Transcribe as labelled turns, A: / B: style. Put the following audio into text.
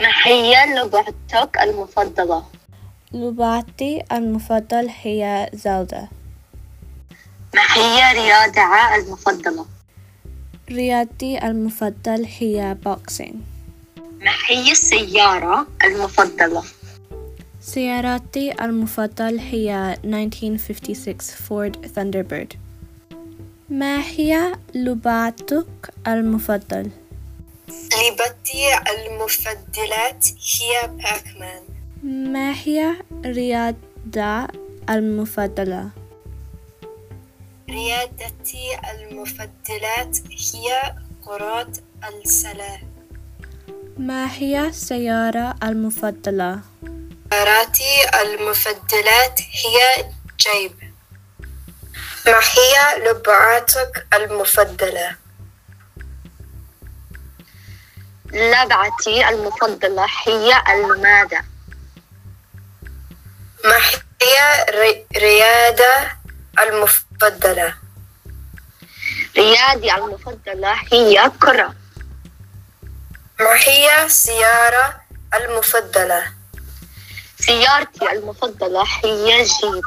A: ما هي لعبتك المفضلة؟
B: لعبتي المفضلة هي Zelda
A: ما هي رياضة المفضلة؟
B: رياضتي المفضلة هي boxing
A: ما هي السيارة المفضلة؟
B: سيارتي المفضلة هي 1956 Ford Thunderbird ما هي لعبتك المفضلة؟
C: لعبتي المفضلة هي باكمان
B: ما هي رياضة المفضلة؟
C: رياضتي المفضلة هي كرة السلة
B: ما هي السيارة المفضلة؟
C: سيارتي المفضلة هي جيب ما هي لعبتك المفضلة؟
A: لعبتي المفضلة هي المادة
C: ما هي ري- رياضة المفضلة؟
A: رياضي المفضلة هي كرة
C: ما هي سيارة المفضلة؟
A: سيارتي المفضلة هي جيب